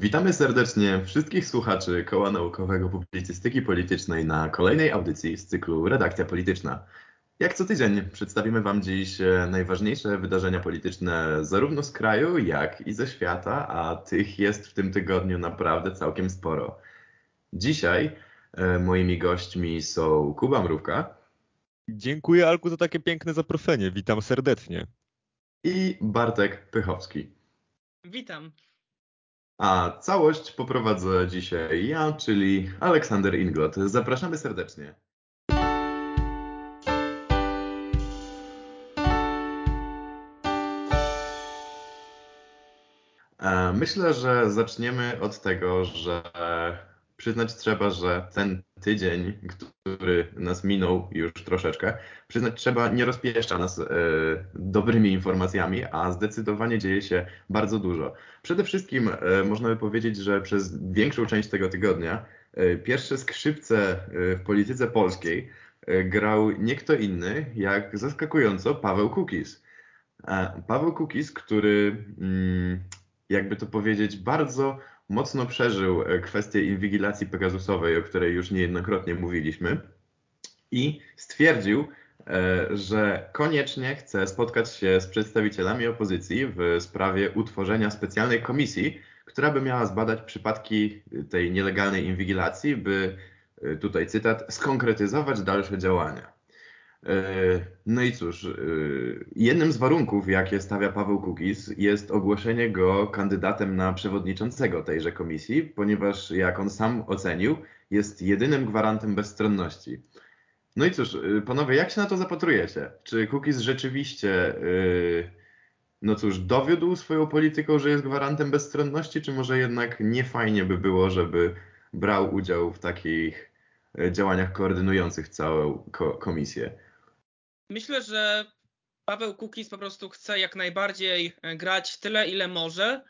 Witamy serdecznie wszystkich słuchaczy Koła Naukowego Publicystyki Politycznej na kolejnej audycji z cyklu Redakcja Polityczna. Jak co tydzień przedstawimy Wam dziś e, najważniejsze wydarzenia polityczne zarówno z kraju, jak i ze świata, a tych jest w tym tygodniu naprawdę całkiem sporo. Dzisiaj e, moimi gośćmi są Kuba Mrówka. Dziękuję Alku za takie piękne zaproszenie. Witam serdecznie. I Bartek Pychowski. Witam. A całość poprowadzę dzisiaj ja, czyli Aleksander Inglot. Zapraszamy serdecznie. E, myślę, że zaczniemy od tego, że przyznać trzeba, że ten tydzień, który nas minął już troszeczkę, przyznać trzeba, nie rozpieszcza nas e, dobrymi informacjami, a zdecydowanie dzieje się bardzo dużo. Przede wszystkim e, można by powiedzieć, że przez większą część tego tygodnia e, pierwsze skrzypce e, w polityce polskiej e, grał nie kto inny, jak zaskakująco Paweł Kukis. E, Paweł Kukis, który mm, jakby to powiedzieć, bardzo mocno przeżył e, kwestię inwigilacji pegasusowej, o której już niejednokrotnie mówiliśmy i stwierdził, e, że koniecznie chce spotkać się z przedstawicielami opozycji w sprawie utworzenia specjalnej komisji, która by miała zbadać przypadki tej nielegalnej inwigilacji, by, e, tutaj cytat, skonkretyzować dalsze działania. E, no i cóż, e, jednym z warunków, jakie stawia Paweł Kukiz, jest ogłoszenie go kandydatem na przewodniczącego tejże komisji, ponieważ, jak on sam ocenił, jest jedynym gwarantem bezstronności. No i cóż, e, panowie, jak się na to zapatrujecie? Czy Kukiz rzeczywiście, no cóż, dowiódł swoją polityką, że jest gwarantem bezstronności, czy może jednak nie fajnie by było, żeby brał udział w takich działaniach koordynujących całą komisję? Myślę, że Paweł Kukiz po prostu chce jak najbardziej e, grać tyle, ile może,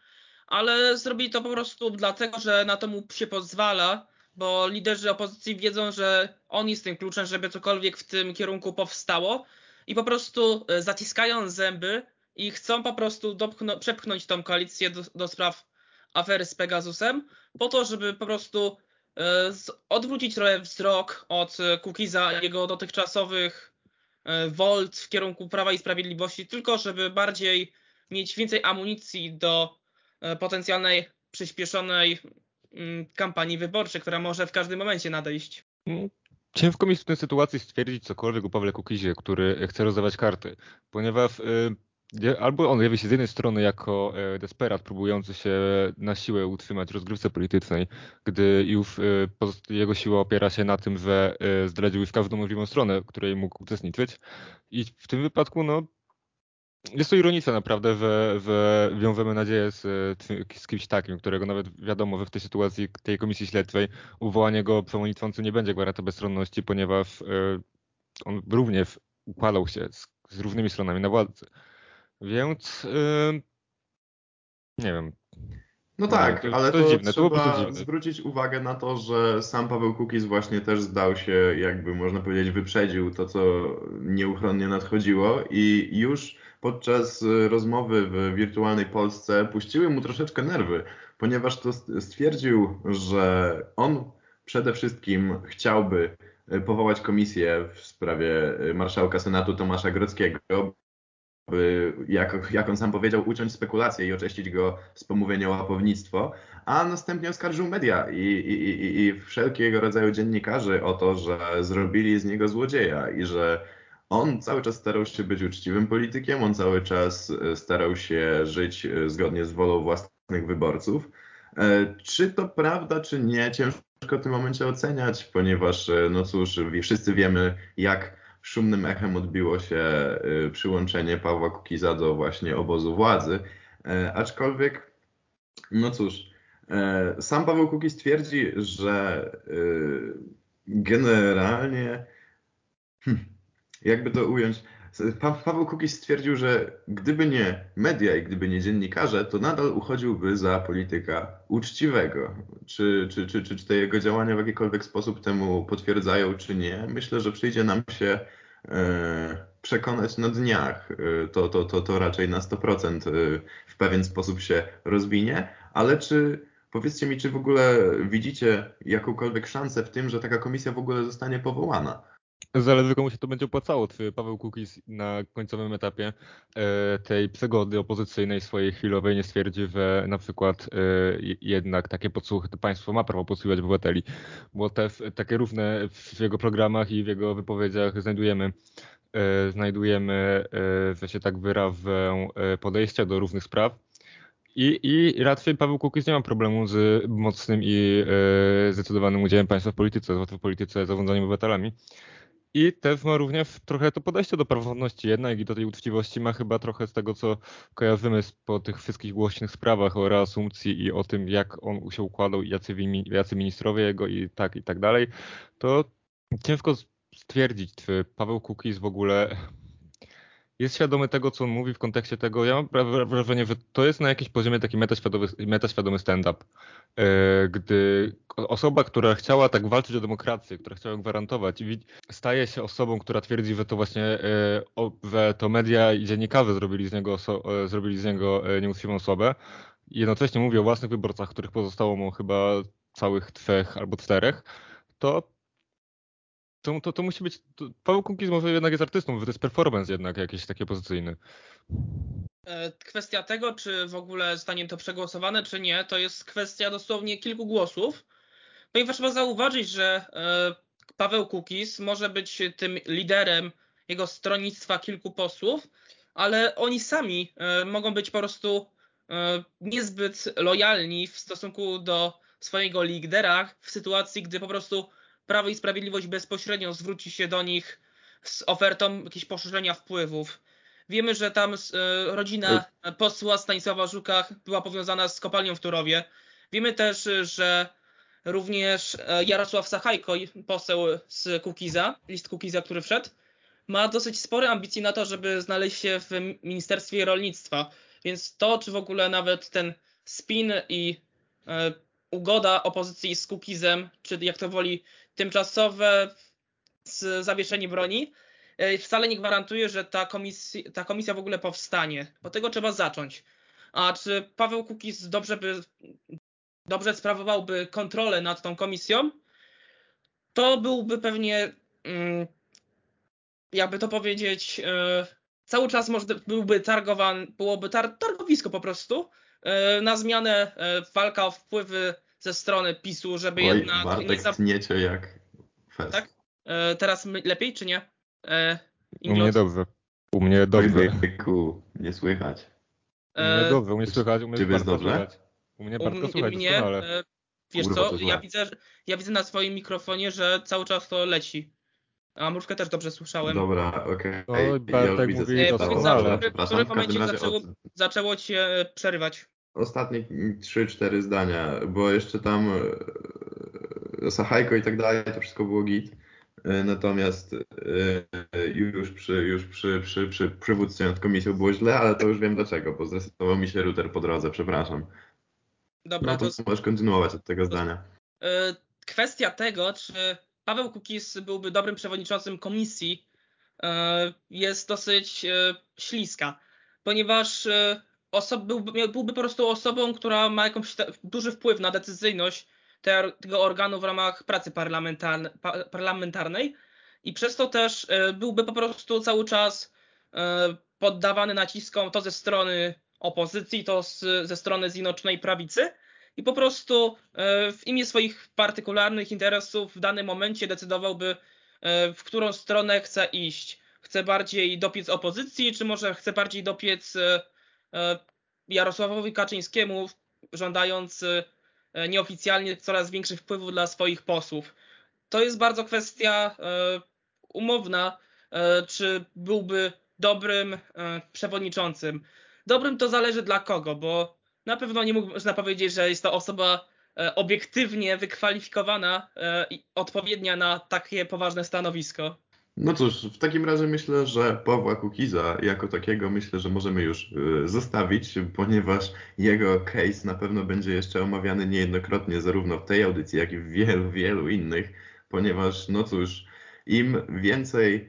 ale zrobi to po prostu dlatego, że na to mu się pozwala, bo liderzy opozycji wiedzą, że on jest tym kluczem, żeby cokolwiek w tym kierunku powstało i po prostu e, zaciskają zęby i chcą po prostu przepchnąć tą koalicję do, do spraw afery z Pegasusem, po to, żeby po prostu e, odwrócić trochę wzrok od Kukiza jego dotychczasowych E, Volt w kierunku Prawa i Sprawiedliwości, tylko żeby bardziej mieć więcej amunicji do e, potencjalnej przyspieszonej mm, kampanii wyborczej, która może w każdym momencie nadejść. Mm, ciężko mi w tej sytuacji stwierdzić cokolwiek o Pawle Kukizie, który chce rozdawać karty, ponieważ y, Albo on jawi się z jednej strony jako e, desperat, próbujący się na siłę utrzymać w rozgrywce politycznej, gdy już e, jego siła opiera się na tym, że e, zdradził już każdą możliwą stronę, w której mógł uczestniczyć. I w tym wypadku, no, jest to ironiczne naprawdę, że, że wiążemy nadzieję z, z kimś takim, którego nawet wiadomo, że w tej sytuacji tej komisji śledczej uwołanie go przewodniczący nie będzie gwarantem bezstronności, ponieważ on również upalał się z, z różnymi stronami na władzy. Więc yy, nie wiem. No tak, to, ale to, to dziwne, trzeba to zwrócić uwagę na to, że sam Paweł Kukiz właśnie też zdał się, jakby można powiedzieć, wyprzedził to, co nieuchronnie nadchodziło i już podczas rozmowy w wirtualnej Polsce puściły mu troszeczkę nerwy, ponieważ to stwierdził, że on przede wszystkim chciałby powołać komisję w sprawie marszałka Senatu Tomasza Grodzkiego, jak, jak on sam powiedział, uciąć spekulacje i oczyścić go z pomówienia o łapownictwo, a następnie oskarżył media i, i, i, i wszelkiego rodzaju dziennikarzy o to, że zrobili z niego złodzieja i że on cały czas starał się być uczciwym politykiem, on cały czas e, starał się żyć e, zgodnie z wolą własnych wyborców. E, czy to prawda, czy nie, ciężko w tym momencie oceniać, ponieważ, no cóż, wszyscy wiemy, jak szumnym echem odbiło się y, przyłączenie Pawła Kukiza do właśnie obozu władzy. E, aczkolwiek, no cóż, e, sam Paweł Kukiz twierdzi, że y, generalnie, hmm, jakby to ująć, pa Paweł Kukiz stwierdził, że gdyby nie media i gdyby nie dziennikarze, to nadal uchodziłby za polityka uczciwego. Czy, czy, czy, czy, czy te jego działania w jakikolwiek sposób temu potwierdzają, czy nie? Myślę, że przyjdzie nam się e, przekonać na dniach. E, to, to, to, to raczej na 100% e, w pewien sposób się rozwinie, ale czy Powiedzcie mi, czy w ogóle widzicie jakąkolwiek szansę w tym, że taka komisja w ogóle zostanie powołana? Zależy komu się to będzie opłacało. Paweł Kukiz na końcowym etapie e, tej przygody opozycyjnej swojej chwilowej nie stwierdzi, że na przykład e, jednak takie podsłuchy to państwo ma prawo podsłuchiwać obywateli, bo te takie równe w jego programach i w jego wypowiedziach znajdujemy e, znajdujemy, że się tak wyrażę, podejścia do różnych spraw. I, I raczej Paweł Kukiz nie ma problemu z mocnym i zdecydowanym udziałem państwa w polityce, w polityce zarządzania obywatelami. I też ma również trochę to podejście do praworządności. Jednak i do tej uczciwości ma chyba trochę z tego, co kojarzymy po tych wszystkich głośnych sprawach o reasumpcji i o tym, jak on się układał i jacy, jacy ministrowie jego i tak i tak dalej, to ciężko stwierdzić, czy Paweł Kukiz w ogóle jest świadomy tego, co on mówi w kontekście tego. Ja mam wrażenie, że to jest na jakimś poziomie taki metaświadomy, metaświadomy stand-up. E, gdy osoba, która chciała tak walczyć o demokrację, która chciała gwarantować, staje się osobą, która twierdzi, że to właśnie e, że to media i dziennikarze zrobili z niego, e, zrobili z niego nieuczciwą osobę. Jednocześnie mówi o własnych wyborcach, których pozostało mu chyba całych trzech albo czterech, to to, to, to musi być. To, Paweł Kukiz może jednak jest artystą, to jest performance jednak jakiś taki opozycyjny. E, kwestia tego, czy w ogóle zostanie to przegłosowane, czy nie, to jest kwestia dosłownie kilku głosów, ponieważ trzeba zauważyć, że e, Paweł Kukiz może być tym liderem jego stronnictwa kilku posłów, ale oni sami e, mogą być po prostu niezbyt lojalni w stosunku do swojego lidera w sytuacji, gdy po prostu Prawo i Sprawiedliwość bezpośrednio zwróci się do nich z ofertą jakiegoś poszerzenia wpływów. Wiemy, że tam e, rodzina posła Stanisława Żuka była powiązana z kopalnią w Turowie. Wiemy też, że również e, Jarosław Sachajko, poseł z Kukiza, list Kukiza, który wszedł, ma dosyć spore ambicje na to, żeby znaleźć się w Ministerstwie Rolnictwa. Więc to, czy w ogóle nawet ten spin i e, ugoda opozycji z Kukizem, czy jak to woli tymczasowe zawieszenie broni, e, wcale nie gwarantuje, że ta komisja, ta komisja w ogóle powstanie. Bo tego trzeba zacząć. A czy Paweł Kukiz dobrze by dobrze sprawowałby kontrolę nad tą komisją, to byłby pewnie, mm, jakby to powiedzieć, e, cały czas może byłby targowany, byłoby tar targowisko po prostu e, na zmianę walka o wpływy ze strony PiSu, żeby Oj, jednak... Bartek nie tniecie jak fest. Tak? E, teraz lepiej, czy nie? E, u mnie dobrze. U mnie dobrze. Oj, nie słychać. U mnie e, dobrze, u mnie słychać, u mnie Czy jest dobrze? Słychać. U mnie bardzo słychać, mnie, doskonale. E, wiesz Kurwa, co, ja widzę, ja widzę na swoim mikrofonie, że cały czas to leci. A muszkę też dobrze słyszałem. Dobra, okej. Okay. Oj, Bartek ja mówi doskonale. W którym momencie zaczęło, od... zaczęło cię przerywać? Ostatnie 3-4 zdania, bo jeszcze tam e, Sachajko i tak dalej, to wszystko było git. E, natomiast e, już przy, już przy, przy, przy przywódcy nad komisją było źle, ale to już wiem dlaczego, bo zresetował mi się router po drodze, przepraszam. Dobra, no to, to możesz kontynuować od tego zdania. Kwestia tego, czy Paweł Kukiz byłby dobrym przewodniczącym komisji, jest dosyć śliska, ponieważ osob, byłby, byłby po prostu osobą, która ma jakąś duży wpływ na decyzyjność te, tego organu w ramach pracy parlamentarne, parlamentarnej i przez to też e, byłby po prostu cały czas e, poddawany naciskom to ze strony opozycji, to z, ze strony Zjednoczonej Prawicy i po prostu e, w imię swoich partykularnych interesów w danym momencie decydowałby, w którą stronę chce iść. Chce bardziej dopiec opozycji, czy może chce bardziej dopiec Jarosławowi Kaczyńskiemu, żądając e, nieoficjalnie coraz większych wpływów dla swoich posłów. To jest bardzo kwestia e, umowna, czy byłby dobrym przewodniczącym. Dobrym to zależy dla kogo, bo na pewno nie można powiedzieć, że jest to osoba obiektywnie wykwalifikowana i odpowiednia na takie poważne stanowisko. No cóż, w takim razie myślę, że Pawła Kukiza jako takiego myślę, że możemy już y, zostawić, ponieważ jego case na pewno będzie jeszcze omawiany niejednokrotnie zarówno w tej audycji, jak i w wielu, wielu innych, ponieważ no cóż, im więcej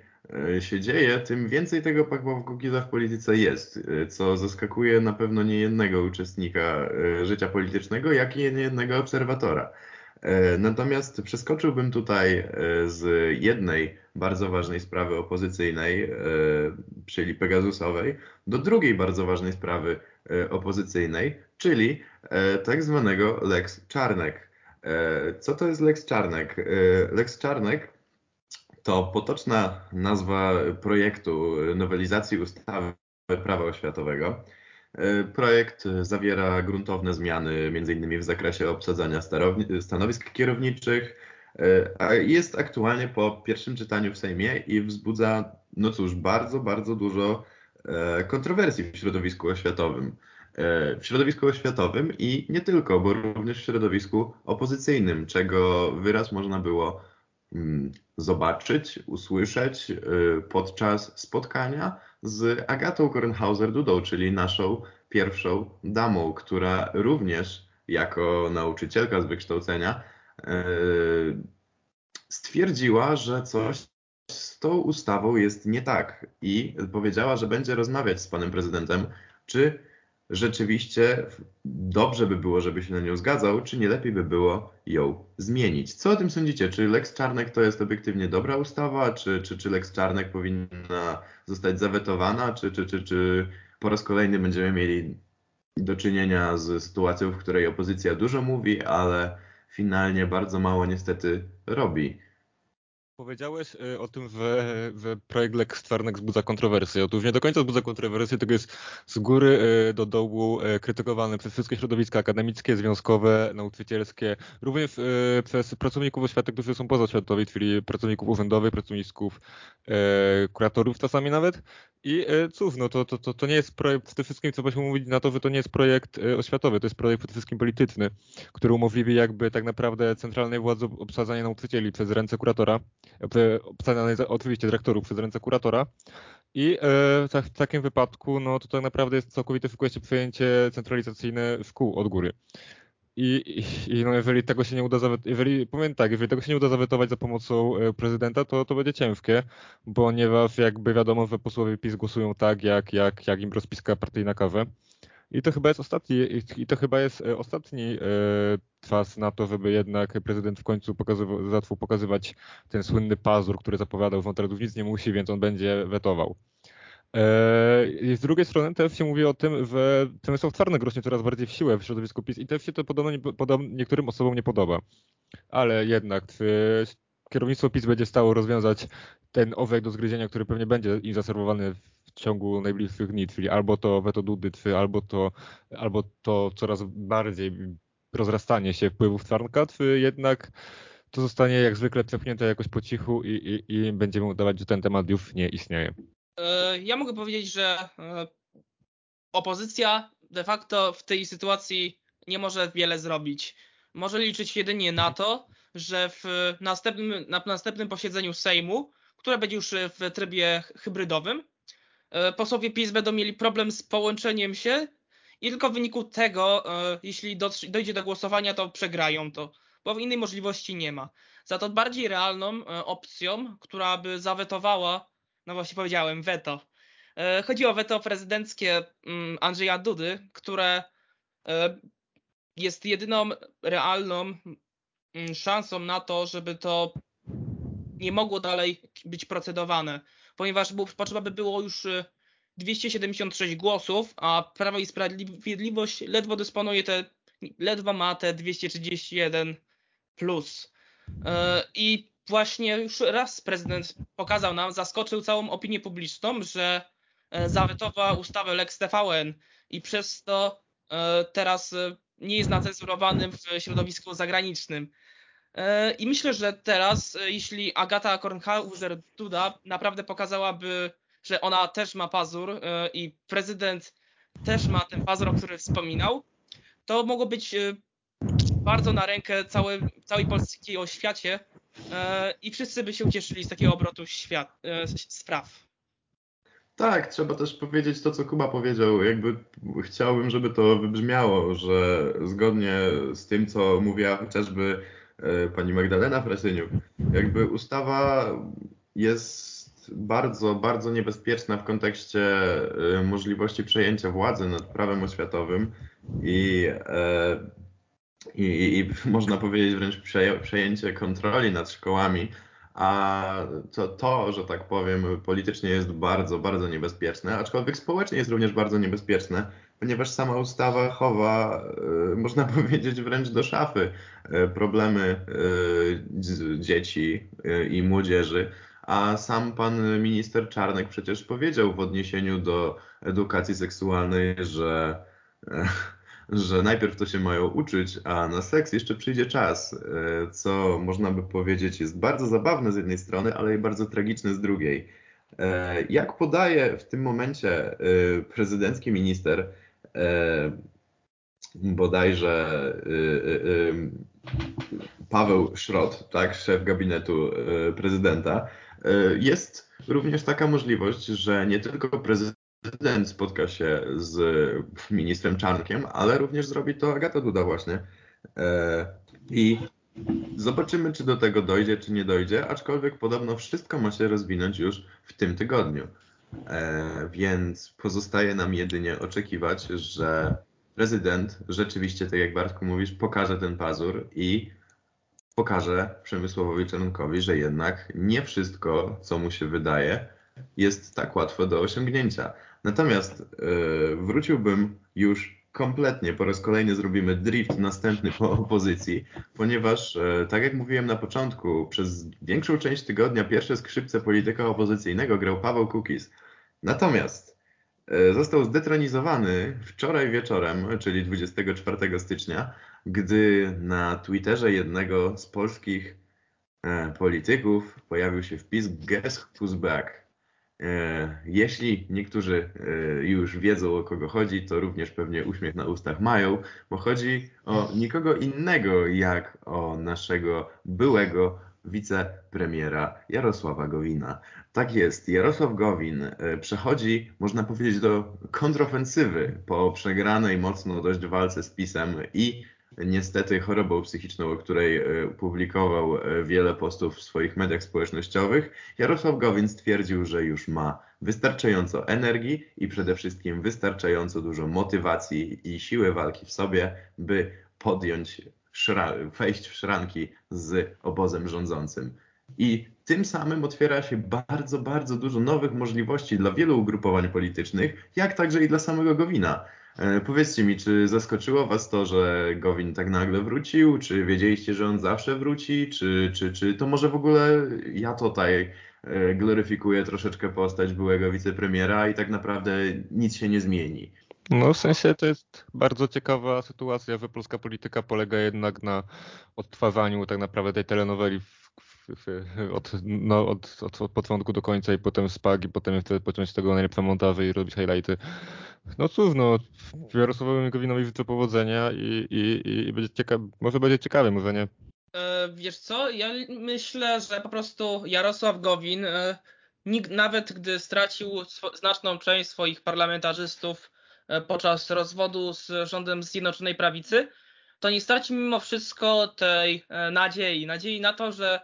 się dzieje, tym więcej tego Pawła Kukiza w polityce jest, co zaskakuje na pewno nie jednego uczestnika życia politycznego, jak i nie jednego obserwatora. Natomiast przeskoczyłbym tutaj z jednej bardzo ważnej sprawy opozycyjnej, czyli Pegasusowej, do drugiej bardzo ważnej sprawy opozycyjnej, czyli tak zwanego Lex Czarnek. Co to jest Lex Czarnek? Lex Czarnek to potoczna nazwa projektu nowelizacji ustawy prawa oświatowego. Projekt zawiera gruntowne zmiany, m.in. w zakresie obsadzania stanowisk kierowniczych, a jest aktualnie po pierwszym czytaniu w Sejmie i wzbudza, no cóż, bardzo, bardzo dużo e, kontrowersji w środowisku oświatowym. E, w środowisku oświatowym i nie tylko, bo również w środowisku opozycyjnym, czego wyraz można było Mm, zobaczyć, usłyszeć podczas spotkania z Agatą Kornhauser-Dudą, czyli naszą pierwszą damą, która również jako nauczycielka z wykształcenia y, stwierdziła, że coś z tą ustawą jest nie tak i powiedziała, że będzie rozmawiać z panem prezydentem, czy rzeczywiście dobrze by było, żeby się na nią zgadzał, czy nie lepiej by było ją zmienić. Co o tym sądzicie? Czy Lex Czarnek to jest obiektywnie dobra ustawa, czy, czy, czy Lex Czarnek powinna zostać zawetowana, czy, czy, czy, czy po raz kolejny będziemy mieli do czynienia z sytuacją, w której opozycja dużo mówi, ale finalnie bardzo mało niestety robi. Powiedziałeś y, o tym, że, że projekt Lex Czarnek wzbudza kontrowersje. Otóż nie do końca wzbudza kontrowersje, tylko jest z góry y, do dołu y, krytykowany przez wszystkie środowiska akademickie, związkowe, nauczycielskie, również przez pracowników oświaty, którzy są pozaoświatowi, czyli pracowników urzędowych, pracowników, kuratorów czasami nawet. I cóż, no to, to, to, to nie jest projekt, przede wszystkim co byśmy mówić na to, że to nie jest projekt oświatowy, to jest projekt przede wszystkim polityczny, który umożliwi jakby tak naprawdę centralnej władzy obsadzanie nauczycieli przez ręce kuratora obsadzane oczywiście dyrektorów przez ręce kuratora. I e, w takim wypadku, no to tak naprawdę jest całkowite tylko przejęcie centralizacyjne szkół od góry. I, i, no jeżeli tego się nie uda jeżeli powiem tak, jeżeli tego się nie uda zawetować za pomocą e, prezydenta, to to będzie ciężkie, ponieważ jakby wiadomo, że posłowie PiS głosują tak, jak, jak, jak im rozpiska partyjna kawę. I to chyba jest ostatni, i to chyba jest e, ostatni e, czas na to, żeby jednak prezydent w końcu pokazywał, zaczął pokazywać ten słynny pazur, który zapowiadał, że on teraz już nic nie musi, więc on będzie wetował. E, z drugiej strony też się mówi o tym, że Przemysław Czarnek rośnie coraz bardziej w siłę w środowisku PiS i też się to podobno, podobno niektórym osobom nie podoba. Ale jednak kierownictwo PiS będzie stało rozwiązać ten owek do zgryzienia, który pewnie będzie im zaserwowany w ciągu najbliższych dni, czyli albo to weto Dudy, albo to, albo to coraz bardziej rozrastanie się wpływów Czarnka, czy jednak to zostanie jak zwykle przepchnięte jakoś po cichu i, i, i będziemy udawać, że ten temat już nie istnieje. E, ja mogę powiedzieć, że e, opozycja de facto w tej sytuacji nie może wiele zrobić. Może liczyć jedynie na to, że w następnym, na następnym posiedzeniu Sejmu, które będzie już w trybie hybrydowym, e, posłowie PiS będą mieli problem z połączeniem się i tylko w wyniku tego, jeśli dojdzie do głosowania, to przegrają to, bo innej możliwości nie ma. Za to bardziej realną opcją, która by zawetowała, no właśnie powiedziałem, weto. Chodzi o weto prezydenckie mm, Andrzeja Dudy, które jest jedyną realną Mm, szansą na to, żeby to nie mogło dalej być procedowane, ponieważ potrzeba by było już 276 y, głosów, a Prawo i Sprawiedliwość ledwo dysponuje te, ledwo ma te 231 plus. E, I właśnie już raz prezydent pokazał nam, zaskoczył całą opinię publiczną, że e, zawetował ustawę Lex TVN i przez to e, teraz nie jest nacenzurowanym w środowisku zagranicznym. E, I myślę, że teraz, e, jeśli Agata Kornhauser-Duda naprawdę pokazałaby, że ona też ma pazur e, i prezydent też ma ten pazur, o którym wspominał, to mogło być bardzo na rękę całej, całej polskiej oświacie i wszyscy by się ucieszyli z takiego obrotu świat, spraw. Tak, trzeba też powiedzieć to, co Kuba powiedział. Jakby chciałbym, żeby to wybrzmiało, że zgodnie z tym, co mówiła chociażby e, pani Magdalena Frasyniuk, jakby ustawa jest bardzo, bardzo niebezpieczna w kontekście możliwości przejęcia władzy nad prawem oświatowym i, e, i, i można powiedzieć wręcz przejęcie kontroli nad szkołami. A to, to, że tak powiem, politycznie jest bardzo, bardzo niebezpieczne, aczkolwiek społecznie jest również bardzo niebezpieczne, ponieważ sama ustawa chowa, e, można powiedzieć, wręcz do szafy e, problemy e, dzieci i młodzieży. A sam pan minister Czarnek przecież powiedział w odniesieniu do edukacji seksualnej, że, że najpierw to się mają uczyć, a na seks jeszcze przyjdzie czas, co można by powiedzieć jest bardzo zabawne z jednej strony, ale i bardzo tragiczne z drugiej. Jak podaje w tym momencie prezydencki minister, E, bodajże Paweł Szrot, tak, szef gabinetu prezydenta, jest również taka możliwość, że nie tylko prezydent spotka się z ministrem Czarnkiem, ale również zrobi to Agata Duda właśnie. E, I zobaczymy, czy do tego dojdzie, czy nie dojdzie, aczkolwiek podobno wszystko ma się rozwinąć już w tym tygodniu. E, więc pozostaje nam jedynie oczekiwać, że prezydent rzeczywiście, tak jak Bartku mówisz, pokaże ten pazur i pokaże Przemysłowowi Czernkowi, że jednak nie wszystko, co mu się wydaje, jest tak łatwe do osiągnięcia. Natomiast yy, wróciłbym już kompletnie, po raz kolejny zrobimy drift następny po opozycji, ponieważ, yy, tak jak mówiłem na początku, przez większą część tygodnia pierwsze skrzypce polityka opozycyjnego grał Paweł Kukis. Natomiast e, został zdetronizowany wczoraj wieczorem, czyli 24 stycznia, gdy na Twitterze jednego z polskich polityków pojawił się wpis Guess who's back. E, jeśli niektórzy już wiedzą o kogo chodzi, to również pewnie uśmiech na ustach mają, bo chodzi o nikogo innego jak o naszego byłego wicepremiera Jarosława Gowina. Tak jest, Jarosław Gowin e, przechodzi, można powiedzieć, do kontrofensywy po przegranej mocno dość walce z PiSem i niestety chorobą psychiczną, o której e, publikował e, wiele postów w swoich mediach społecznościowych, Jarosław Gowin stwierdził, że już ma wystarczająco energii i przede wszystkim wystarczająco dużo motywacji i siły walki w sobie, by podjąć wejść w szranki z obozem rządzącym. I tym samym otwiera się bardzo, bardzo dużo nowych możliwości dla wielu ugrupowań politycznych, jak także i dla samego Gowina. E, powiedzcie mi, czy zaskoczyło Was to, że Gowin tak nagle wrócił? Czy wiedzieliście, że on zawsze wróci? Czy, czy, czy to może w ogóle ja tutaj e, gloryfikuję troszeczkę postać byłego wicepremiera i tak naprawdę nic się nie zmieni? No w sensie to jest bardzo ciekawa sytuacja, że polska polityka polega jednak na odtwarzaniu tak naprawdę tej telenoweli w, od, no, od, od, od początku do końca i potem spag i potem wtedy pociąć tego najlepsze montaże i robić highlighty. No cóż, no Jarosławowi Gowinowi życzę powodzenia i, i, i będzie ciekawe, może będzie ciekawe, może nie. E, wiesz co, ja myślę, że po prostu Jarosław Gowin, e, nawet gdy stracił znaczną część swoich parlamentarzystów, E, podczas rozwodu z rządem Zjednoczonej Prawicy, to nie straci mimo wszystko tej e, nadziei. Nadziei na to, że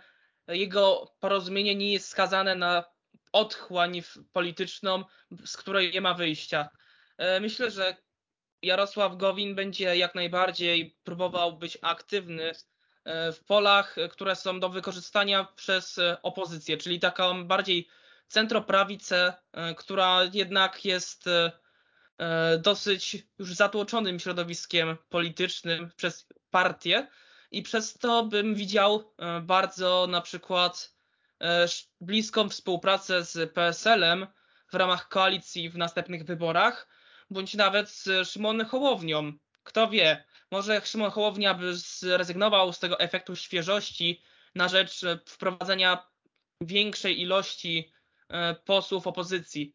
jego porozumienie nie jest skazane na otchłań polityczną, z której nie ma wyjścia. E, myślę, że Jarosław Gowin będzie jak najbardziej próbował być aktywny w polach, które są do wykorzystania przez opozycję, czyli taką bardziej centroprawicę, która jednak jest E, dosyć już zatłoczonym środowiskiem politycznym przez partię i przez to bym widział e, bardzo na przykład e, bliską współpracę z PSL-em w ramach koalicji w następnych wyborach, bądź nawet z Szymonem Hołownią. Kto wie, może Szymon Hołownia by zrezygnował z tego efektu świeżości na rzecz wprowadzenia większej ilości posłów opozycji.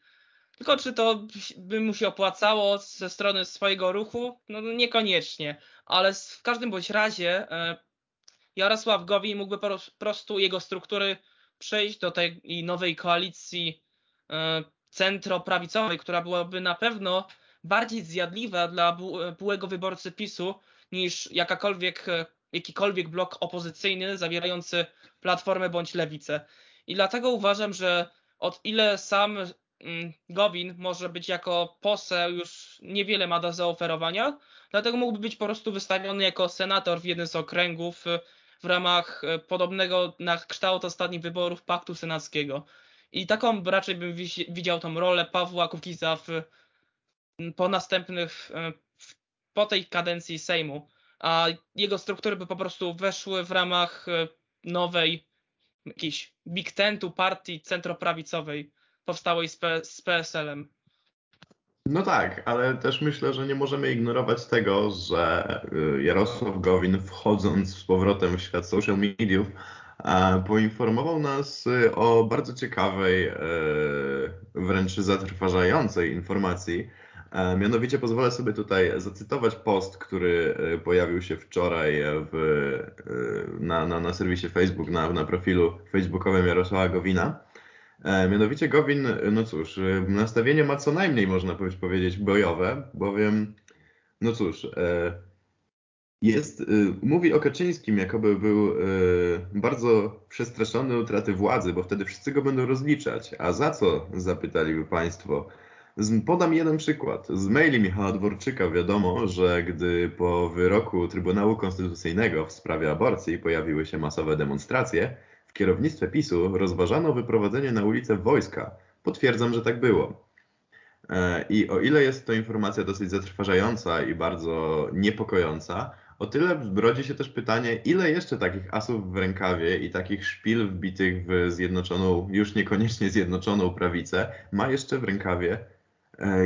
Tylko czy to by mu się opłacało ze strony swojego ruchu? No niekoniecznie, ale w każdym bądź razie e, Jarosław Gowin mógłby po prostu jego struktury przejść do tej nowej koalicji e, centroprawicowej, która byłaby na pewno bardziej zjadliwa dla byłego wyborcy PiSu niż jakakolwiek, e, jakikolwiek blok opozycyjny zawierający platformę bądź lewicę. I dlatego uważam, że od ile sam mm, Gowin może być jako poseł już niewiele ma do zaoferowania, dlatego mógłby być po prostu wystawiony jako senator w jednym z okręgów w ramach podobnego na kształt ostatnich wyborów paktu senackiego. I taką raczej bym widział tą rolę Pawła Kukiza w, po następnych, po tej kadencji Sejmu, a jego struktury by po prostu weszły w ramach nowej jakiejś big tentu partii centroprawicowej powstałej z, P z PSL-em. No tak, ale też myślę, że nie możemy ignorować tego, że y, Jarosław Gowin wchodząc z powrotem w świat social mediów poinformował nas o bardzo ciekawej, wręcz zatrważającej informacji. Mianowicie pozwolę sobie tutaj zacytować post, który pojawił się wczoraj w, na, na, na serwisie Facebook, na, na profilu facebookowym Jarosława Gowina. E, mianowicie Gowin, no cóż, e, nastawienie ma co najmniej, można powiedzieć, bojowe, bowiem, no cóż, e, jest, mówi o Kaczyńskim, jakoby był bardzo przestraszony utraty władzy, bo wtedy wszyscy go będą rozliczać. A za co, zapytaliby Państwo? Podam jeden przykład. Z maili Michała Dworczyka wiadomo, że gdy po wyroku Trybunału Konstytucyjnego w sprawie aborcji pojawiły się masowe demonstracje, w kierownictwie PiSu rozważano wyprowadzenie na ulicę wojska. Potwierdzam, że tak było. E, I o ile jest to informacja dosyć zatrważająca i bardzo niepokojąca, o tyle rodzi się też pytanie, ile jeszcze takich asów w rękawie i takich szpil wbitych w zjednoczoną, już niekoniecznie zjednoczoną prawicę ma jeszcze w rękawie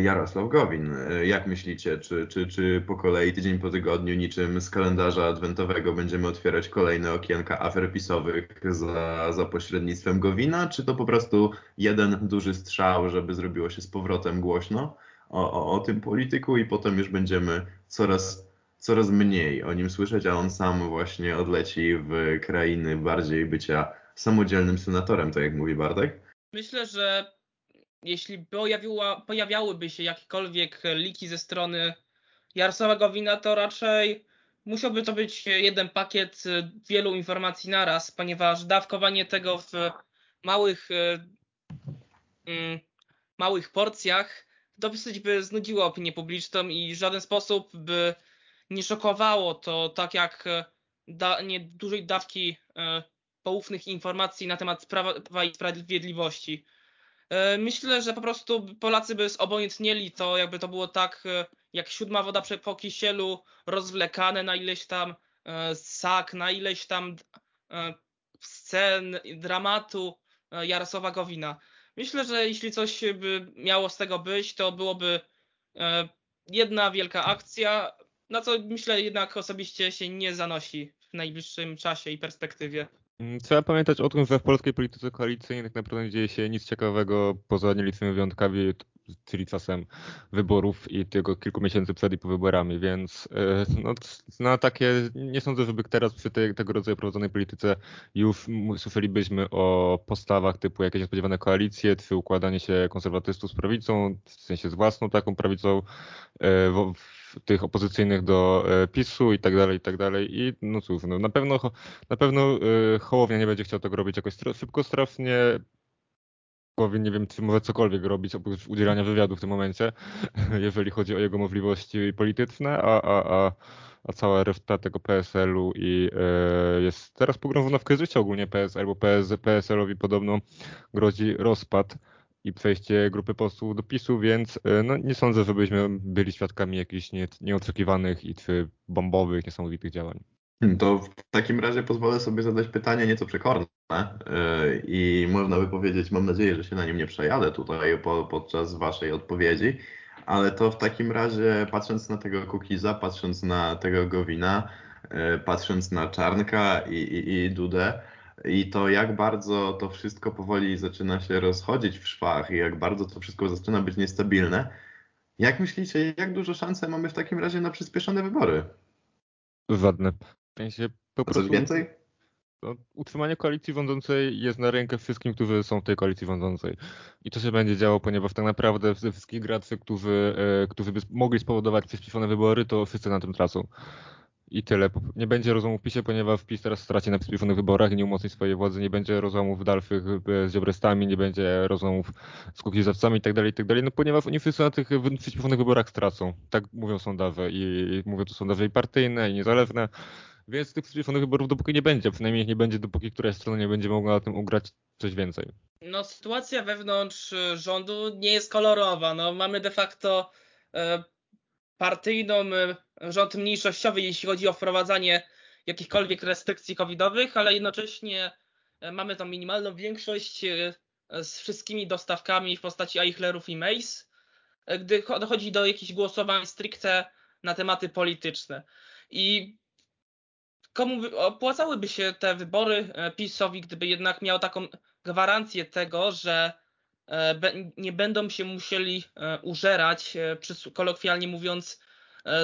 Jarosław Gowin. E, jak myślicie, czy, czy, czy po kolei, tydzień po tygodniu, niczym z kalendarza adwentowego będziemy otwierać kolejne okienka afer pisowych za, za pośrednictwem Gowina, czy to po prostu jeden duży strzał, żeby zrobiło się z powrotem głośno o, o, o tym polityku i potem już będziemy coraz, coraz mniej o nim słyszeć, a on sam właśnie odleci w krainy bardziej bycia samodzielnym senatorem, tak jak mówi Bartek? Myślę, że jeśli pojawiła, pojawiałyby się jakiekolwiek liki ze strony Jarosława Gowina, to raczej musiałby to być jeden pakiet wielu informacji naraz, ponieważ dawkowanie tego w małych, mm, małych porcjach dosyć by znudziło opinię publiczną i w żaden sposób by nie szokowało to tak jak da, nie dużej dawki poufnych informacji na temat Prawa i Sprawiedliwości. E, myślę, że po prostu Polacy by zobojętnieli to, jakby to było tak, e, jak siódma woda po kisielu, rozwlekane na ileś tam e, sak, na ileś tam scen, dramatu Jarosława Gowina. Myślę, że jeśli coś by miało z tego być, to byłoby jedna wielka akcja, na co myślę jednak osobiście się nie zanosi w najbliższym czasie i perspektywie. Mm, trzeba pamiętać o tym, że w polskiej polityce koalicyjnej tak naprawdę dzieje się nic ciekawego poza nielicznymi wyjątkami, czyli czasem wyborów i tylko kilku miesięcy przed i po wyborami, więc e, no, na takie nie sądzę, żeby teraz przy tej, tego rodzaju prowadzonej polityce już słyszelibyśmy o postawach typu jakieś niespodziewane koalicje, czy układanie się konserwatystów z prawicą, w sensie z własną taką prawicą, e, tych opozycyjnych do e, PiSu i tak dalej, i tak dalej. I no cóż, no, na pewno, na pewno e, Hołownia nie będzie chciał tego robić jakoś szybko, strasznie. Powiem, nie wiem, czy może cokolwiek robić oprócz udzielania wywiadu w tym momencie, jeżeli chodzi o jego możliwości polityczne, a, a, a, a cała reszta tego PSL-u i e, jest teraz pogrążona w kryzysie ogólnie PSL, bo PS, PSL-owi podobno grozi rozpad i przejście grupy posłów do PiSu, więc e, no, nie sądzę, żebyśmy byli świadkami jakichś nie, nieoczekiwanych i czy bombowych, niesamowitych działań. To w takim razie pozwolę sobie zadać pytanie nieco przekorne e, i można by powiedzieć, mam nadzieję, że się na nim nie przejadę tutaj po, podczas waszej odpowiedzi, ale to w takim razie patrząc na tego Kukiza, patrząc na tego Gowina, e, patrząc na Czarnka i, i, i Dudę, i to jak bardzo to wszystko powoli zaczyna się rozchodzić w szwach i jak bardzo to wszystko zaczyna być niestabilne. Jak myślicie, jak dużo szansy mamy w takim razie na przyspieszone wybory? Żadne. W sensie po prostu... Coś więcej? No, utrzymanie koalicji rządzącej jest na rękę wszystkim, którzy są w tej koalicji rządzącej. I to się będzie działo, ponieważ tak naprawdę ze wszystkich graczy, którzy, e, którzy by mogli spowodować przyspieszone wybory, to wszyscy na tym tracą. I tyle. Nie będzie rozłamów w PiSie, ponieważ PiS teraz straci na przyspieszonych wyborach i nie umocni swojej władzy. Nie będzie rozłamów dalszych z dziobrestami, nie będzie rozłamów z kukizowcami itd., tak itd., tak no ponieważ oni wszyscy na tych przyspieszonych wyborach stracą. Tak mówią sondaże i mówią to sondaże i partyjne, i niezależne. Więc tych przyspieszonych wyborów dopóki nie będzie, przynajmniej nie będzie, dopóki któraś strona nie będzie mogła na tym ugrać coś więcej. No sytuacja wewnątrz rządu nie jest kolorowa. No, mamy de facto e, partyjną e, rząd mniejszościowy, jeśli chodzi o wprowadzanie jakichkolwiek restrykcji covidowych, ale jednocześnie e, mamy tam minimalną większość e, z wszystkimi dostawkami w postaci Eichlerów i Mace, gdy dochodzi do jakichś głosowań stricte na tematy polityczne. I komu opłacałyby się te wybory PiSowi, gdyby jednak miał taką gwarancję tego, że nie będą się musieli użerać, kolokwialnie mówiąc, E,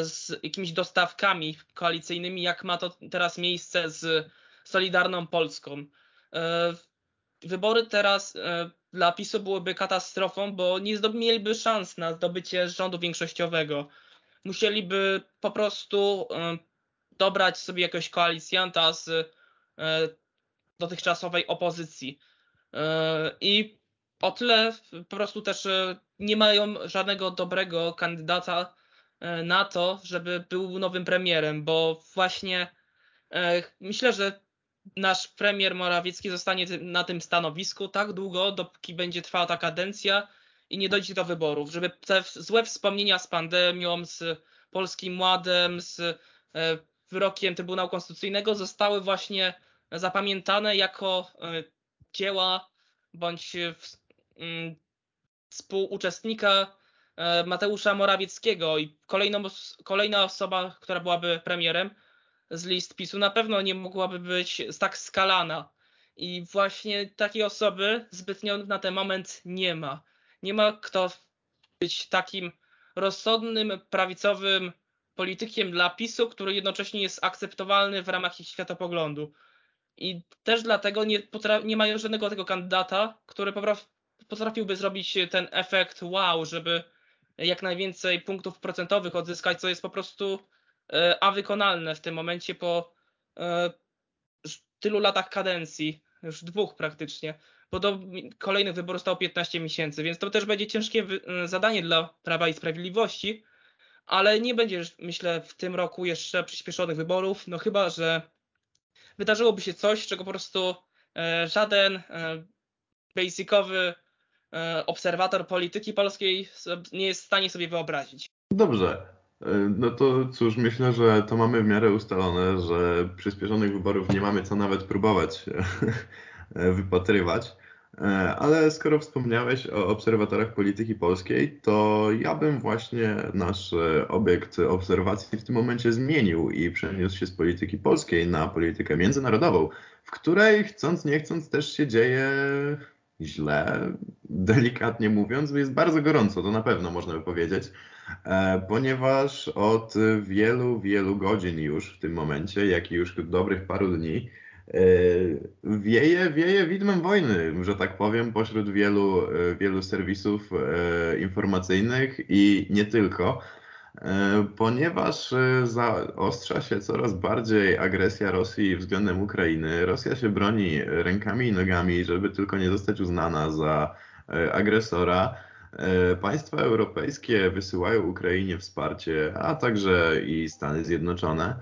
z jakimiś dostawkami koalicyjnymi, jak ma to teraz miejsce z Solidarną Polską. E, wybory teraz e, dla PiSu byłyby katastrofą, bo nie mieliby szans na zdobycie rządu większościowego. Musieliby po prostu dobrać sobie jakiegoś koalicjanta z dotychczasowej opozycji. I o tyle po prostu też nie mają żadnego dobrego kandydata E, na to, żeby był nowym premierem, bo właśnie e, myślę, że nasz premier Morawiecki zostanie na tym stanowisku tak długo, dopóki będzie trwała ta kadencja i nie dojdzie do wyborów, żeby te złe wspomnienia z pandemią, z Polskim Ładem, z e, wyrokiem Trybunału Konstytucyjnego zostały właśnie zapamiętane jako dzieła bądź mm, współuczestnika E, Mateusza Morawieckiego i kolejną, kolejna osoba, która byłaby premierem z list PiSu na pewno nie mogłaby być tak skalana. I właśnie takiej osoby zbytnio na ten moment nie ma. Nie ma kto być takim rozsądnym, prawicowym politykiem dla PiSu, który jednocześnie jest akceptowalny w ramach ich światopoglądu. I też dlatego nie, nie mają żadnego tego kandydata, który potrafiłby zrobić ten efekt wow, żeby jak najwięcej punktów procentowych odzyskać, co jest po prostu e, a wykonalne w tym momencie po e, tylu latach kadencji, już dwóch praktycznie, bo do kolejnych wyborów stało 15 miesięcy, więc to też będzie ciężkie zadanie dla Prawa i Sprawiedliwości, ale nie będzie, myślę, w tym roku jeszcze przyspieszonych wyborów, no chyba, że wydarzyłoby się coś, czego po prostu e, żaden basicowy E, obserwator polityki polskiej nie jest w stanie sobie wyobrazić. Dobrze. E, no to cóż, myślę, że to mamy w miarę ustalone, że przyspieszonych wyborów nie mamy co nawet próbować e, wypatrywać. Ale skoro wspomniałeś o obserwatorach polityki polskiej, to ja bym właśnie nasz obiekt obserwacji w tym momencie zmienił i przeniósł się z polityki polskiej na politykę międzynarodową, w której chcąc nie chcąc też się dzieje źle, delikatnie mówiąc, jest bardzo gorąco, to na pewno można by powiedzieć, e, ponieważ od wielu, wielu godzin już w tym momencie, jak i już dobrych paru dni, e, wieje, wieje widmem wojny, że tak powiem, pośród wielu, e, wielu serwisów informacyjnych i nie tylko. E, ponieważ e, zaostrza się coraz bardziej agresja Rosji względem Ukrainy. Rosja się broni rękami i nogami, żeby tylko nie zostać uznana za e, agresora. Państwa europejskie wysyłają Ukrainie wsparcie, a także i Stany Zjednoczone.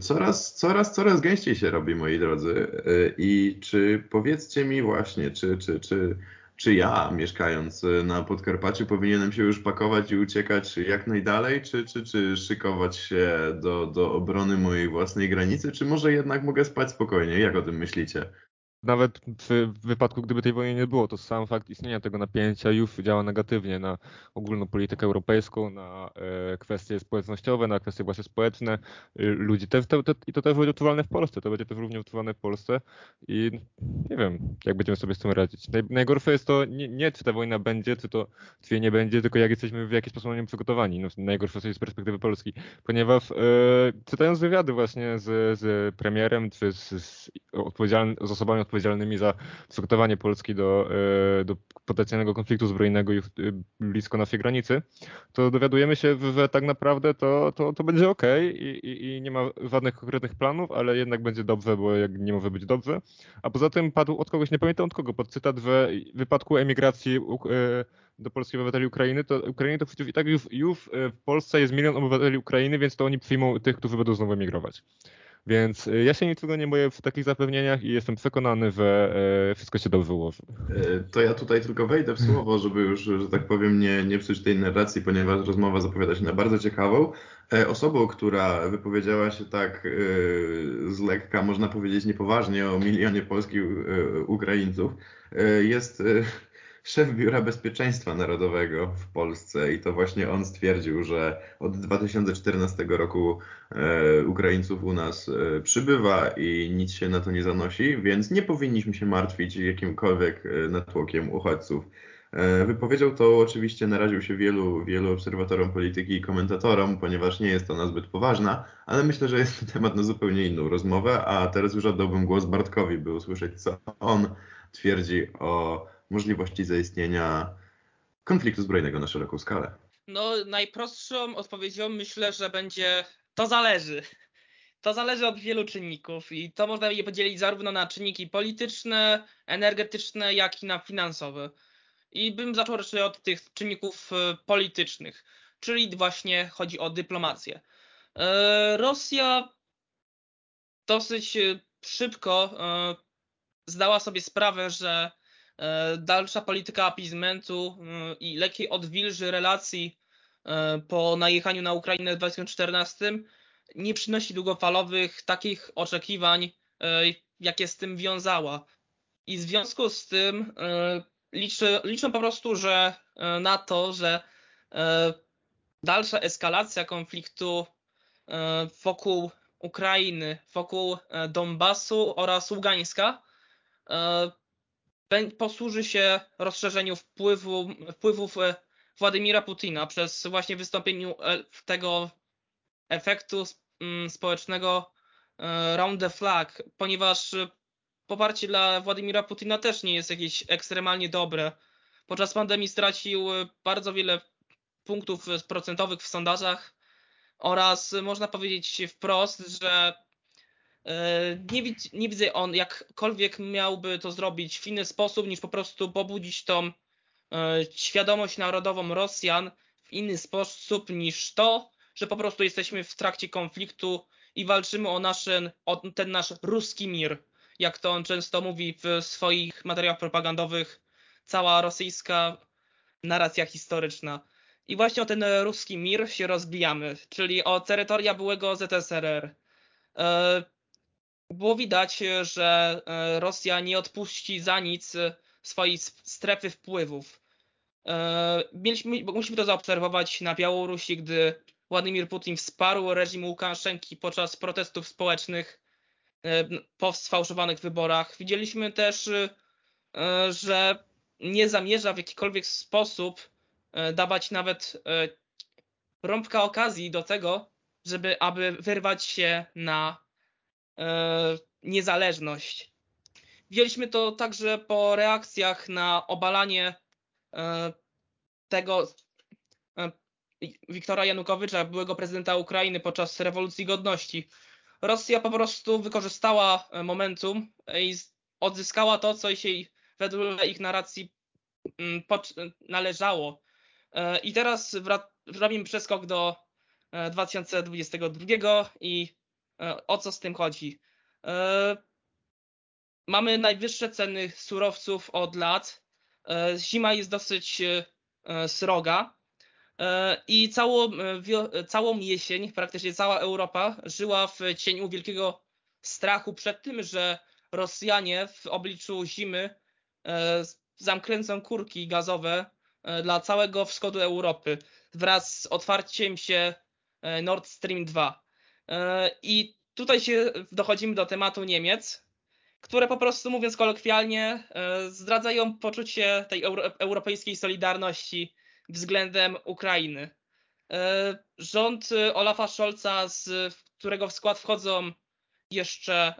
Coraz, coraz, coraz gęściej się robi, moi drodzy. I czy powiedzcie mi właśnie, czy, czy, czy czy ja, mieszkając y, na Podkarpaciu, powinienem się już pakować i uciekać jak najdalej, czy, czy, czy szykować się do, do obrony mojej własnej granicy, czy może jednak mogę spać spokojnie? Jak o tym myślicie? Nawet w wypadku, gdyby tej wojny nie było, to sam fakt istnienia tego napięcia już działa negatywnie na ogólną politykę europejską, na e, kwestie społecznościowe, na kwestie właśnie społeczne y, ludzi. Te, te, te, I to też będzie odczuwalne w Polsce, to będzie też równie odczuwalne w Polsce i nie wiem, jak będziemy sobie z tym radzić. Naj, najgorsze jest to nie, nie, czy ta wojna będzie, czy to czy nie będzie, tylko jak jesteśmy w jakiś sposób na nią przygotowani. No, najgorsze jest z perspektywy Polski, ponieważ e, czytając wywiady właśnie z, z premierem, czy z, z, z osobami odpowiedzialnymi za przygotowanie Polski do, e, do potencjalnego konfliktu zbrojnego już blisko naszej granicy, to dowiadujemy się, że tak naprawdę to, to, to będzie ok i, i, i nie ma żadnych konkretnych planów, ale jednak będzie dobrze, bo jak nie może być dobrze. A poza tym padł od kogoś, nie pamiętam od kogo, pod cytat, że w wypadku emigracji do polskich obywateli Ukrainy, to Ukrainy to przecież i tak już, już w Polsce jest milion obywateli Ukrainy, więc to oni przyjmą tych, którzy będą znowu emigrować. Więc y, ja się niczego nie boję w takich zapewnieniach i jestem przekonany, że e, wszystko się dobrze ułoży. E, to ja tutaj tylko wejdę w słowo, żeby już, że tak powiem, nie, nie psuć tej narracji, ponieważ rozmowa zapowiada się na bardzo ciekawą. E, osobą, która wypowiedziała się tak z lekka, można powiedzieć niepoważnie o milionie polskich Ukraińców, jest szef Biura Bezpieczeństwa Narodowego w Polsce i to właśnie on stwierdził, że od 2014 roku e, Ukraińców u nas e, przybywa i nic się na to nie zanosi, więc nie powinniśmy się martwić jakimkolwiek e, natłokiem uchodźców. Wypowiedział to oczywiście, naraził się wielu, wielu obserwatorom polityki i komentatorom, ponieważ nie jest ona zbyt poważna, ale myślę, że jest to temat na zupełnie inną rozmowę, a teraz już oddałbym głos Bartkowi, by usłyszeć, co on twierdzi o możliwości zaistnienia konfliktu zbrojnego na szeroką skalę? No, najprostszą odpowiedzią myślę, że będzie to zależy. To zależy od wielu czynników i to można je podzielić zarówno na czynniki polityczne, energetyczne, jak i na finansowe. I bym zaczął raczej od tych czynników e, politycznych, czyli właśnie chodzi o dyplomację. E, Rosja dosyć e, szybko zdała sobie sprawę, że dalsza polityka appeasementu e, i lekkiej odwilży relacji e, po najechaniu na Ukrainę w 2014 nie przynosi długofalowych takich oczekiwań, jakie z tym wiązała. I w związku z tym liczę, liczę po prostu, że na to, że dalsza eskalacja konfliktu wokół Ukrainy, wokół Donbasu oraz Ługańska posłuży się rozszerzeniu wpływu, wpływów e, Władimira Putina przez właśnie wystąpieniu e, tego efektu mm, społecznego e, round the flag, ponieważ poparcie dla Władimira Putina też nie jest jakieś ekstremalnie dobre. Podczas pandemii stracił bardzo wiele punktów procentowych w sondażach oraz można powiedzieć wprost, że nie, widz, nie widzę on jakkolwiek miałby to zrobić w inny sposób niż po prostu pobudzić tą e, świadomość narodową Rosjan w inny sposób niż to, że po prostu jesteśmy w trakcie konfliktu i walczymy o, nasz, o ten nasz ruski mir, jak to on często mówi w swoich materiałach propagandowych, cała rosyjska narracja historyczna. I właśnie o ten ruski mir się rozbijamy, czyli o terytoria byłego ZSRR. Było widać, że e, Rosja nie odpuści za nic e, swojej strefy wpływów. E, mieliśmy, musimy to zaobserwować na Białorusi, gdy Władimir Putin wsparł reżim Łukaszenki podczas protestów społecznych po sfałszowanych wyborach. Widzieliśmy też, że nie zamierza w jakikolwiek sposób dawać nawet rąbka okazji do tego, żeby aby wyrwać się na niezależność. Widzieliśmy to także po reakcjach na obalanie e, tego e, Wiktora Janukowycza, byłego prezydenta Ukrainy podczas rewolucji godności. Rosja po prostu wykorzystała momentum i odzyskała to, co jej według ich narracji mm, należało. I teraz robimy przeskok do 2022 i E, o co z tym chodzi? E, mamy najwyższe ceny surowców od lat. E, zima jest dosyć sroga. I całą, całą jesień, praktycznie cała Europa żyła w cieniu wielkiego strachu przed tym, że Rosjanie w obliczu zimy zamkręcą kurki gazowe dla całego wschodu Europy wraz z otwarciem się Nord Stream 2. E, I tutaj się dochodzimy do tematu Niemiec, które po prostu, mówiąc kolokwialnie, e, zdradzają poczucie tej europejskiej solidarności względem Ukrainy. E, rząd Olafa Scholza, z którego w skład wchodzą jeszcze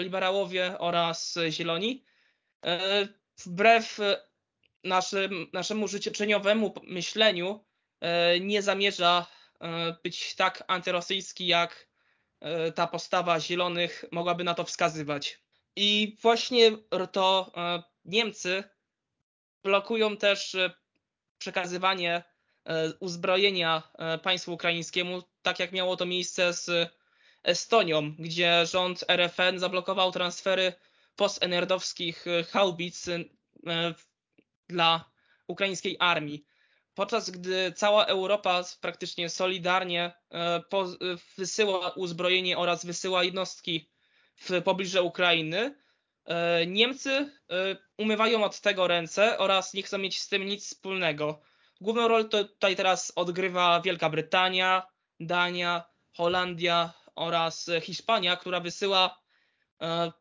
liberałowie oraz zieloni. Wbrew naszym, naszemu życzeniowemu myśleniu nie zamierza być tak antyrosyjski, jak ta postawa zielonych mogłaby na to wskazywać. I właśnie to Niemcy blokują też przekazywanie e, uzbrojenia e, państwu ukraińskiemu, tak jak miało to miejsce z Estonią, gdzie rząd RFN zablokował transfery postenerdowskich e, haubic dla ukraińskiej armii. Podczas gdy cała Europa praktycznie solidarnie wysyła uzbrojenie oraz wysyła jednostki w pobliże Ukrainy, E, Niemcy e, umywają od tego ręce oraz nie chcą mieć z tym nic wspólnego. Główną rolę tutaj teraz odgrywa Wielka Brytania, Dania, Holandia oraz Hiszpania, która wysyła e,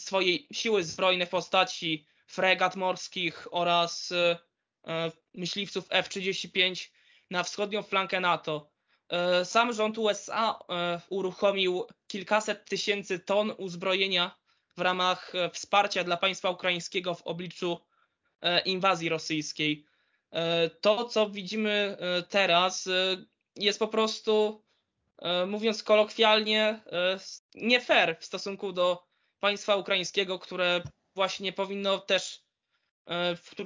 swoje siły zbrojne w postaci fregat morskich oraz myśliwców F-35 na wschodnią flankę NATO. Sam rząd USA uruchomił kilkaset tysięcy ton uzbrojenia w ramach e, wsparcia dla państwa ukraińskiego w obliczu e, inwazji rosyjskiej. E, to, co widzimy teraz, jest po prostu, mówiąc kolokwialnie, nie fair w stosunku do państwa ukraińskiego, które właśnie powinno też,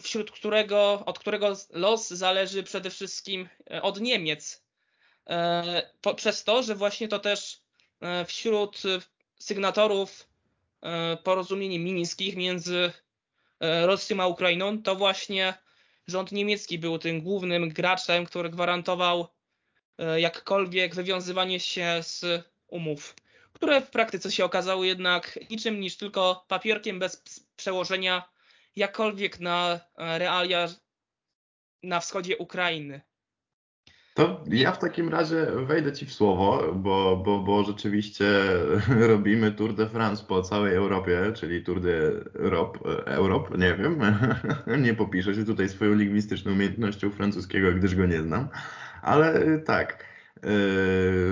wśród którego, od którego los zależy przede wszystkim od Niemiec. Przez to, że właśnie to też wśród sygnatorów E, porozumień mińskich między e, Rosją a Ukrainą, to właśnie rząd niemiecki był tym głównym graczem, który gwarantował e, jakkolwiek wywiązywanie się z umów, które w praktyce się okazały jednak niczym niż tylko papierkiem bez przełożenia jakkolwiek na realia na wschodzie Ukrainy. To ja w takim razie wejdę Ci w słowo, bo, bo, bo rzeczywiście robimy Tour de France po całej Europie, czyli Tour de Europe, Europe nie wiem, nie popiszę się tutaj swoją lingwistyczną umiejętnością francuskiego, gdyż go nie znam, ale tak, e,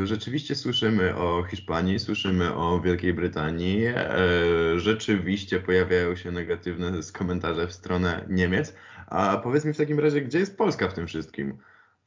rzeczywiście słyszymy o Hiszpanii, słyszymy o Wielkiej Brytanii, e, rzeczywiście pojawiają się negatywne komentarze w stronę Niemiec, a powiedz mi w takim razie, gdzie jest Polska w tym wszystkim?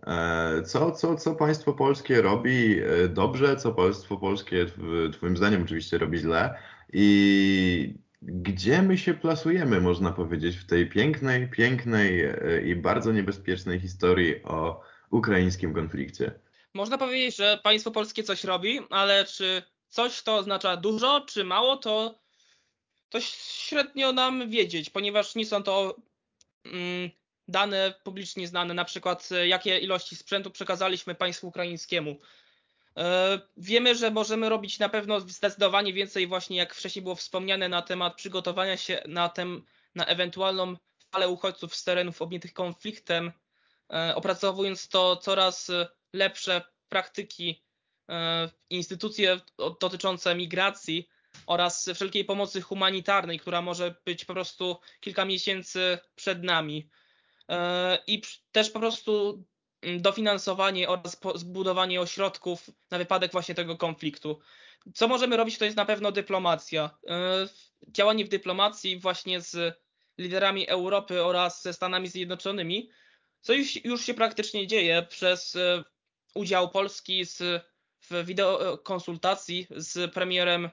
E, co, co, co państwo polskie robi e, dobrze, co państwo polskie Twoim zdaniem oczywiście robi źle i gdzie my się plasujemy, można powiedzieć, w tej pięknej, pięknej e, i bardzo niebezpiecznej historii o ukraińskim konflikcie? Można powiedzieć, że państwo polskie coś robi, ale czy coś to oznacza dużo, czy mało, to, to średnio nam wiedzieć, ponieważ nie są to mm, dane publicznie znane, na przykład jakie ilości sprzętu przekazaliśmy państwu ukraińskiemu. E, wiemy, że możemy robić na pewno zdecydowanie więcej, właśnie jak wcześniej było wspomniane, na temat przygotowania się na, tem, na ewentualną falę uchodźców z terenów objętych konfliktem, e, opracowując to coraz lepsze praktyki, instytucje dotyczące migracji oraz wszelkiej pomocy humanitarnej, która może być po prostu kilka miesięcy przed nami. E, i też po prostu mm, dofinansowanie oraz zbudowanie ośrodków na wypadek właśnie tego konfliktu. Co możemy robić, to jest na pewno dyplomacja. E, działanie w dyplomacji właśnie z liderami Europy oraz ze Stanami Zjednoczonymi, co już, już się praktycznie dzieje przez e, udział Polski z, w wideokonsultacji z premierem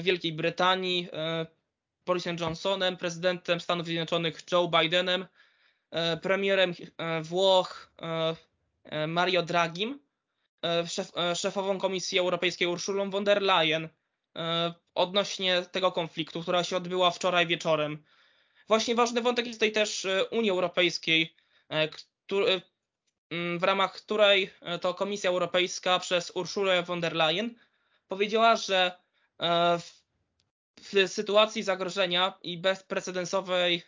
Wielkiej Brytanii, Borisem Johnsonem, prezydentem Stanów Zjednoczonych Joe Bidenem, E, premierem e, Włoch e, Mario Draghi, szef, szefową Komisji Europejskiej Urszulą von der Leyen odnośnie tego konfliktu, która się odbyła wczoraj wieczorem. Właśnie ważny wątek jest tutaj też Unii Europejskiej, który, w ramach której to Komisja Europejska przez Urszulę von der Leyen powiedziała, że w sytuacji zagrożenia i bezprecedensowej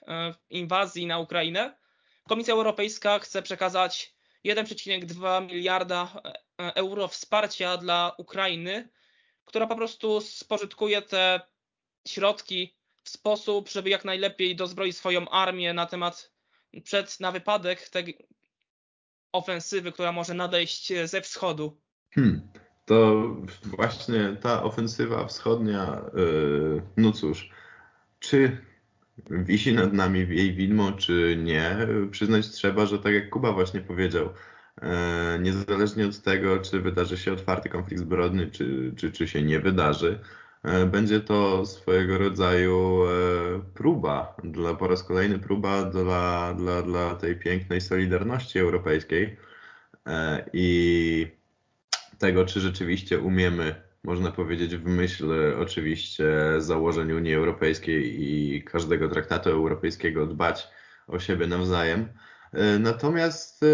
inwazji na Ukrainę Komisja Europejska chce przekazać 1,2 miliarda e, euro wsparcia dla Ukrainy, która po prostu spożytkuje te środki w sposób, żeby jak najlepiej dozbroić swoją armię na temat przed na wypadek tej ofensywy, która może nadejść ze wschodu. Hmm. to właśnie ta ofensywa wschodnia, no cóż, czy wisi nad nami jej widmo, czy nie, przyznać trzeba, że tak jak Kuba właśnie powiedział, e, niezależnie od tego, czy wydarzy się otwarty konflikt zbrojny, czy, czy, czy się nie wydarzy, e, będzie to swojego rodzaju e, próba, dla, po raz kolejny próba dla, dla, dla tej pięknej solidarności europejskiej i tego, czy rzeczywiście umiemy można powiedzieć, w myśl oczywiście założeń Unii Europejskiej i każdego traktatu europejskiego dbać o siebie nawzajem. E, natomiast, e,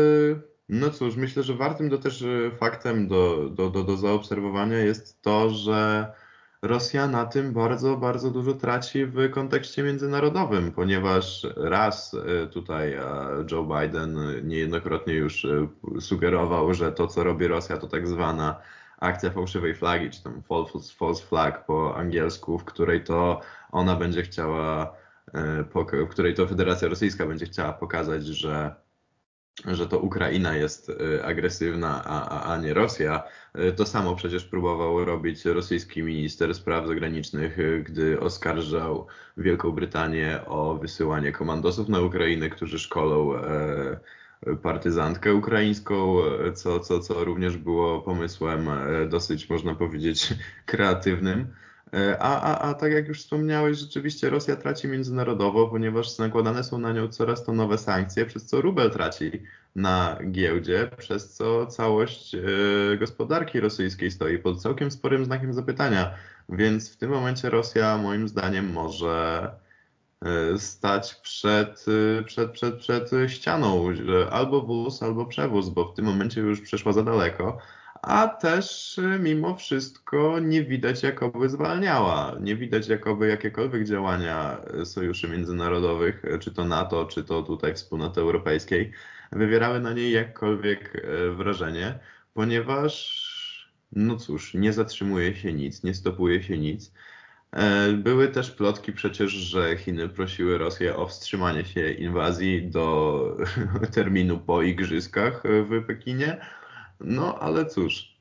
no cóż, myślę, że wartym to też faktem do, do, do, do zaobserwowania jest to, że Rosja na tym bardzo, bardzo dużo traci w kontekście międzynarodowym, ponieważ raz e, tutaj Joe Biden niejednokrotnie już sugerował, że to, co robi Rosja, to tak zwana akcja fałszywej flagi, czy tam false, flag po angielsku, w której to ona będzie chciała, e, w której to Federacja Rosyjska będzie chciała pokazać, że że to Ukraina jest e, agresywna, a, a, nie Rosja. E, to samo przecież próbował robić rosyjski minister spraw zagranicznych, gdy oskarżał Wielką Brytanię o wysyłanie komandosów na Ukrainę, którzy szkolą partyzantkę ukraińską, co, co, co również było pomysłem e, dosyć, można powiedzieć, kreatywnym. E, a, a, a tak jak już wspomniałeś, rzeczywiście Rosja traci międzynarodowo, ponieważ nakładane są na nią coraz to nowe sankcje, przez co rubel traci na giełdzie, przez co całość e, gospodarki rosyjskiej stoi pod całkiem sporym znakiem zapytania. Więc w tym momencie Rosja moim zdaniem może E, stać przed, e, przed, przed, przed ścianą, albo wóz, albo przewóz, bo w tym momencie już przeszła za daleko, a też e, mimo wszystko nie widać, jakoby zwalniała. Nie widać, jakoby jakiekolwiek działania sojuszy międzynarodowych, czy to NATO, czy to tutaj wspólnoty europejskiej, wywierały na niej jakkolwiek wrażenie, ponieważ, no cóż, nie zatrzymuje się nic, nie stopuje się nic. E, były też plotki przecież, że Chiny prosiły Rosję o wstrzymanie się inwazji do terminu po igrzyskach w Pekinie. No ale cóż,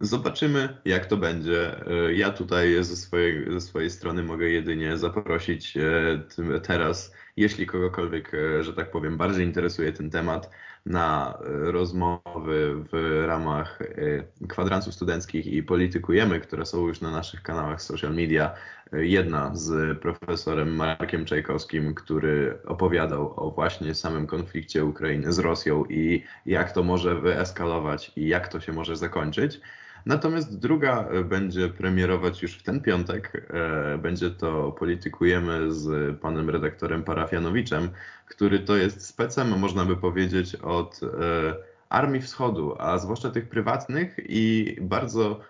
zobaczymy jak to będzie. E, ja tutaj ze swojej, ze swojej strony mogę jedynie zaprosić e, teraz, jeśli kogokolwiek, że tak powiem, bardziej interesuje ten temat, na e, rozmowy w ramach e, kwadransów studenckich i politykujemy, które są już na naszych kanałach social media. E, jedna z profesorem Markiem Czajkowskim, który opowiadał o właśnie samym konflikcie Ukrainy z Rosją i jak to może wyeskalować i jak to się może zakończyć. Natomiast druga e, będzie premierować już w ten piątek. E, będzie to Politykujemy z panem redaktorem Parafianowiczem, który to jest specem, można by powiedzieć, od e, Armii Wschodu, a zwłaszcza tych prywatnych i bardzo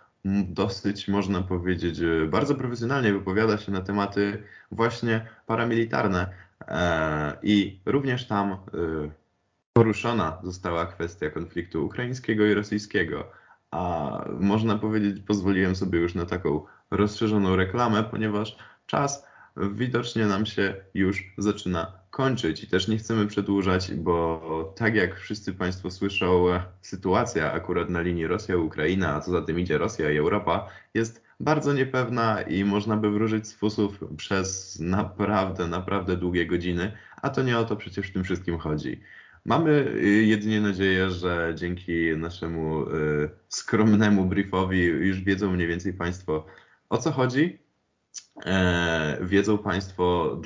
dosyć, można powiedzieć, bardzo profesjonalnie wypowiada się na tematy właśnie paramilitarne. I również tam poruszona została kwestia konfliktu ukraińskiego i rosyjskiego a można powiedzieć, pozwoliłem sobie już na taką rozszerzoną reklamę, ponieważ czas widocznie nam się już zaczyna kończyć i też nie chcemy przedłużać, bo tak jak wszyscy Państwo słyszą, sytuacja akurat na linii Rosja-Ukraina, a co za tym idzie Rosja i Europa, jest bardzo niepewna i można by wróżyć z fusów przez naprawdę, naprawdę długie godziny, a to nie o to przecież w tym wszystkim chodzi. Mamy y, jedynie nadzieję, że dzięki naszemu y, skromnemu briefowi już wiedzą mniej więcej Państwo o co chodzi. E, wiedzą Państwo,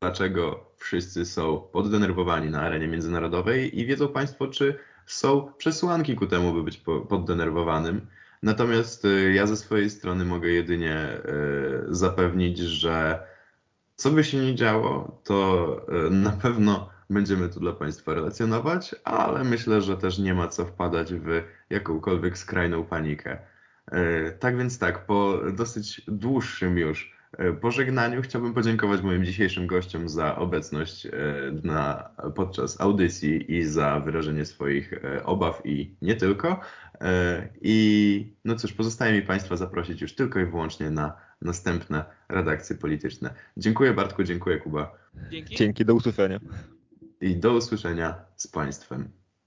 dlaczego wszyscy są poddenerwowani na arenie międzynarodowej i wiedzą Państwo, czy są przesłanki ku temu, by być poddenerwowanym. Natomiast y, ja ze swojej strony mogę jedynie zapewnić, że co by się nie działo, to na pewno będziemy tu dla Państwa relacjonować, ale myślę, że też nie ma co wpadać w jakąkolwiek skrajną panikę. E, tak więc tak, po dosyć dłuższym już e, pożegnaniu chciałbym podziękować moim dzisiejszym gościom za obecność e, na, podczas audycji i za wyrażenie swoich obaw i nie tylko. I no cóż, pozostaje mi Państwa zaprosić już tylko i wyłącznie na następne redakcje polityczne. Dziękuję Bartku, dziękuję Kuba. Dzięki, Dzięki do usłyszenia i do usłyszenia z Państwem.